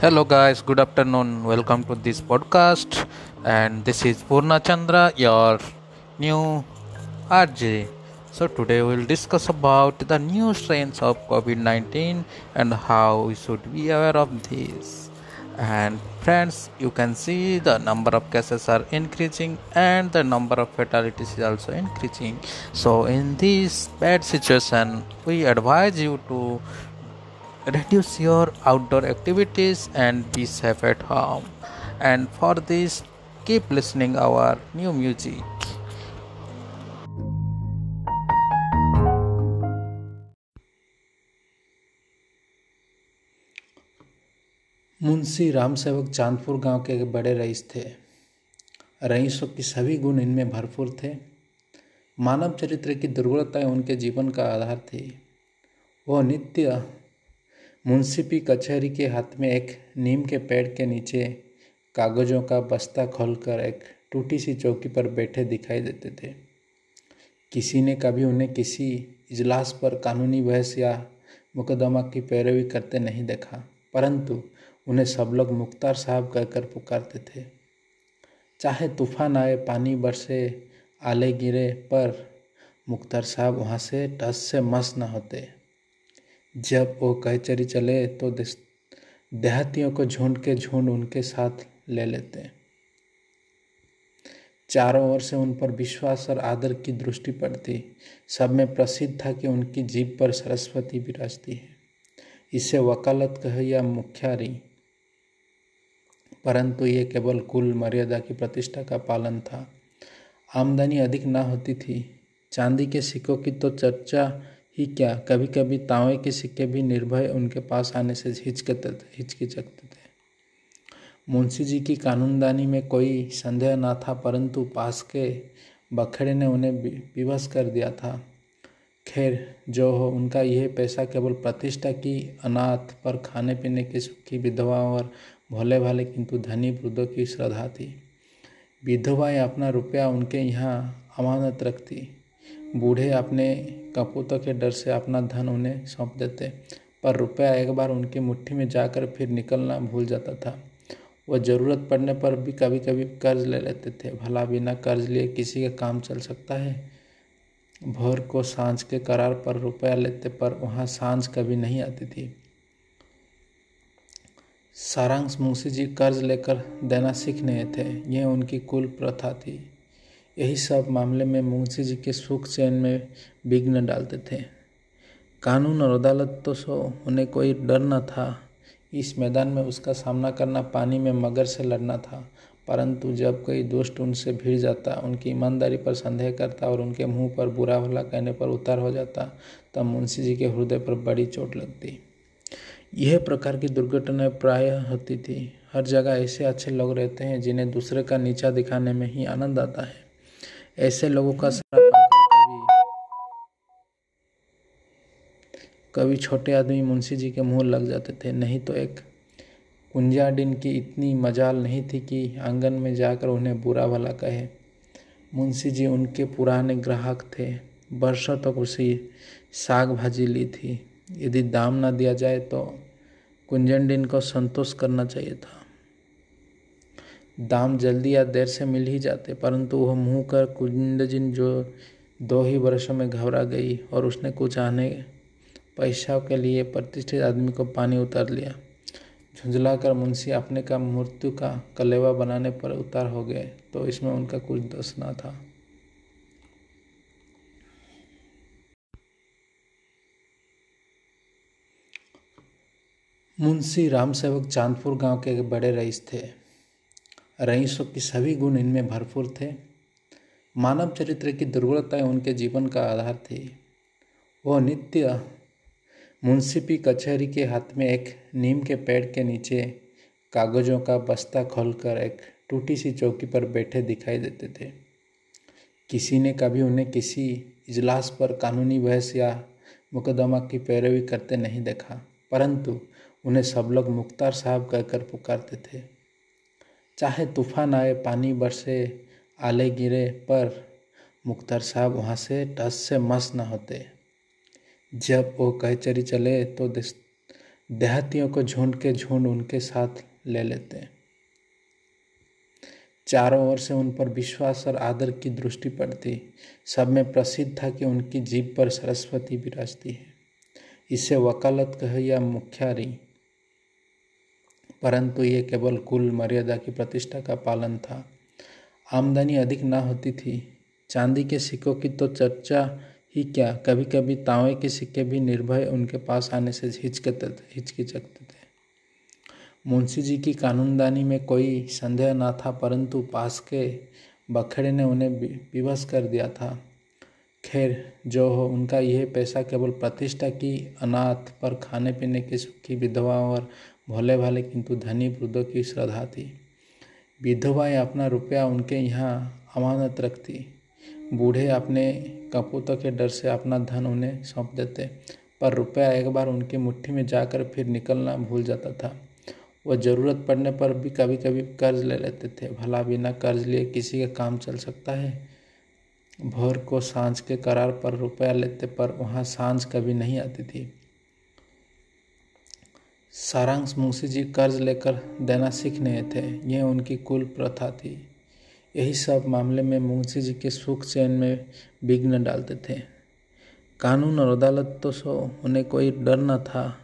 Hello, guys. Good afternoon. Welcome to this podcast. And this is Purna Chandra, your new RJ. So today we'll discuss about the new strains of COVID-19 and how we should be aware of this. And friends, you can see the number of cases are increasing and the number of fatalities is also increasing. So in this bad situation, we advise you to reduce your outdoor activities and be safe at home and for this keep listening our new music Munshi Ramsevak Chandpur गाँव के बड़े rice थे रईसों की सभी गुण इनमें भरपूर थे मानव चरित्र की दुर्बलताएँ उनके जीवन का आधार थी वह नित्य मुंसिपी कचहरी के हाथ में एक नीम के पेड़ के नीचे कागज़ों का बस्ता खोलकर एक टूटी सी चौकी पर बैठे दिखाई देते थे। किसी ने कभी उन्हें किसी इजलास पर कानूनी बहस या मुकदमा की पैरवी करते नहीं देखा, परंतु उन्हें सब लोग मुख्तार साहब कहकर पुकारते थे। चाहे तूफ़ान आए, पानी बरसे, आले गिरे, पर मुख्तार साहब वहाँ से टस से मस न होते। जब वो कचहरी चले तो देहातियों को झुंड के झुंड उनके साथ ले लेते चारों ओर से उन पर विश्वास और आदर की दृष्टि पड़ती। सब में प्रसिद्ध था कि उनकी जीप पर सरस्वती विराजती है। इसे वकालत कह या मुख्यारी। परंतु ये केवल कुल मर्यादा की प्रतिष्ठा का पालन था। आमदनी अधिक ना होती थी। चांदी के सिक्कों की तो चर्चा ही क्या? कभी कभी तांवे के सिक्के भी निर्भय उनके पास आने से हिचकते थे, हिचकिचकते थे। मुंशी जी की कानूनदानी में कोई संदेह न था, परंतु पास के बखड़े ने उन्हें विवश कर दिया था। खैर, जो हो, उनका यह पैसा केवल प्रतिष्ठा की अनाथ पर खाने पीने की सुखी विधवाओं और भोले भाले किंतु धनी वृद्धों की श्रद्धा थी। विधवाएँ अपना रुपया उनके यहाँ अमानत रखती। बूढ़े अपने कपूतों के डर से अपना धन उन्हें सौंप देते, पर रुपया एक बार उनकी मुट्ठी में जाकर फिर निकलना भूल जाता था। वह ज़रूरत पड़ने पर भी कभी कभी कर्ज ले लेते थे। भला बिना कर्ज लिए किसी का काम चल सकता है? भोर को साँझ के करार पर रुपया लेते, पर वहाँ साँझ कभी नहीं आती थी। सारांश मुंशी जी कर्ज लेकर देना सीख नहीं थे। यह उनकी कुल प्रथा थी। यही सब मामले में मुंशी जी के सुख चैन में विघ्न डालते थे। कानून और अदालत तो सो, उन्हें कोई डर न था। इस मैदान में उसका सामना करना पानी में मगर से लड़ना था। परंतु जब कोई दुष्ट उनसे भिड़ जाता, उनकी ईमानदारी पर संदेह करता और उनके मुँह पर बुरा भला कहने पर उतार हो जाता, तब मुंशी जी के हृदय पर बड़ी चोट लगती। यह प्रकार की दुर्घटनाएँ प्राय होती थी। हर जगह ऐसे अच्छे लोग रहते हैं जिन्हें दूसरे का नीचा दिखाने में ही आनंद आता है। ऐसे लोगों का सारा कभी कभी छोटे आदमी मुंशी जी के मुँह लग जाते थे। नहीं तो एक कुंजाडिन की इतनी मजाल नहीं थी कि आँगन में जाकर उन्हें बुरा भला कहे। मुंशी जी उनके पुराने ग्राहक थे। वर्षों तक तो उसी साग भाजी ली थी। यदि दाम ना दिया जाए तो कुंजन को संतोष करना चाहिए था। दाम जल्दी या देर से मिल ही जाते, परंतु वह मुँह कर कुंडजिन जो दो ही वर्षों में घबरा गई और उसने कुछ आने पैसा के लिए प्रतिष्ठित आदमी को पानी उतार लिया। झुंझला कर मुंशी अपने का मृत्यु का कलेवा बनाने पर उतार हो गए तो इसमें उनका कुछ दोष न था। मुंशी रामसेवक चांदपुर गाँव के बड़े रईस थे। रईसों की सभी गुण इनमें भरपूर थे। मानव चरित्र की दुर्बलताएँ उनके जीवन का आधार थी। वह नित्य मुंसिपी कचहरी के हाथ में एक नीम के पेड़ के नीचे कागज़ों का बस्ता खोलकर एक टूटी सी चौकी पर बैठे दिखाई देते थे। किसी ने कभी उन्हें किसी इजलास पर कानूनी बहस या मुकदमा की पैरवी करते नहीं देखा, परंतु उन्हें सब लोग मुख्तार साहब कहकर पुकारते थे। चाहे तूफ़ान आए, पानी बरसे, आले गिरे, पर मुख्तार साहब वहाँ से टस से मस न होते। जब वो कचहरी चले तो देहातियों को झुंड के झुंड उनके साथ ले लेते। चारों ओर से उन पर विश्वास और आदर की दृष्टि पड़ती। सब में प्रसिद्ध था कि उनकी जीप पर सरस्वती विराजती है। इसे वकालत कह या मुख्यारी परंतु ये केवल कुल मर्यादा की प्रतिष्ठा का पालन था। आमदनी अधिक ना होती थी। चांदी के सिक्कों की तो चर्चा ही क्या? कभी कभी तांवे के सिक्के भी निर्भय उनके पास आने से हिचकते थे, हिचकिचकते थे। मुंशी जी की कानूनदानी में कोई संदेह ना था, परंतु पास के बखड़े ने उन्हें विवश कर दिया था। खैर, जो हो, उनका यह पैसा केवल प्रतिष्ठा की अनाथ पर खाने पीने की सुखी विधवाओं और भोले भाले किंतु धनी वृद्धों की श्रद्धा थी। विधवाएँ अपना रुपया उनके यहाँ अमानत रखती। बूढ़े अपने कपूतों के डर से अपना धन उन्हें सौंप देते, पर रुपया एक बार उनकी मुट्ठी में जाकर फिर निकलना भूल जाता था। वह ज़रूरत पड़ने पर भी कभी कभी कर्ज ले लेते थे। भला बिना कर्ज लिए किसी का काम चल सकता है? भोर को साँझ के करार पर रुपया लेते पर वहाँ साँझ कभी नहीं आती थी। सारांश मुंशी जी कर्ज लेकर देना सीख नहीं थे। यह उनकी कुल प्रथा थी। यही सब मामले में मुंशी जी के सुख चैन में विघ्न डालते थे। कानून और अदालत तो सो, उन्हें कोई डर न था।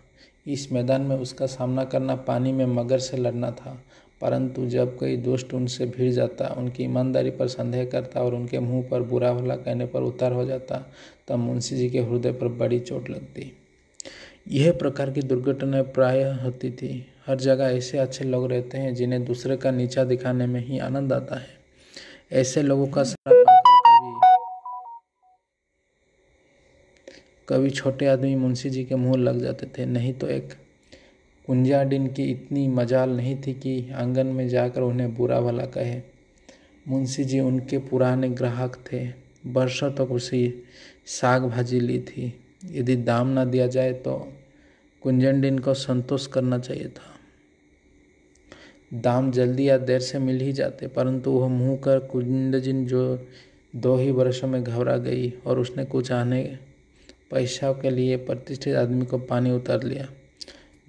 इस मैदान में उसका सामना करना पानी में मगर से लड़ना था। परंतु जब कोई दुष्ट उनसे भिड़ जाता, उनकी ईमानदारी पर संदेह करता और उनके मुँह पर बुरा भला कहने पर उतार हो जाता, तब मुंशी जी के हृदय पर बड़ी चोट लगती। यह प्रकार की दुर्घटनाएँ प्राय होती थी। हर जगह ऐसे अच्छे लोग रहते हैं जिन्हें दूसरे का नीचा दिखाने में ही आनंद आता है। ऐसे लोगों का सारा कभी छोटे आदमी मुंशी जी के मुँह लग जाते थे, नहीं तो एक कुंजाडिन की इतनी मजाल नहीं थी कि आँगन में जाकर उन्हें बुरा भला कहे। मुंशी जी उनके पुराने ग्राहक थे। वर्षों तक उसी साग भाजी ली थी। यदि दाम ना दिया जाए तो कुंजनडिन को संतोष करना चाहिए था। दाम जल्दी या देर से मिल ही जाते, परंतु वह मुँह कर कुंडजिन जो दो ही वर्षों में घबरा गई और उसने कुछ आने पैसा के लिए प्रतिष्ठित आदमी को पानी उतार लिया।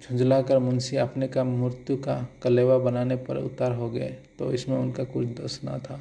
झुंझला कर मुंशी अपने का मृत्यु का कलेवा बनाने पर उतार हो गए तो इसमें उनका कुछ दोष ना था।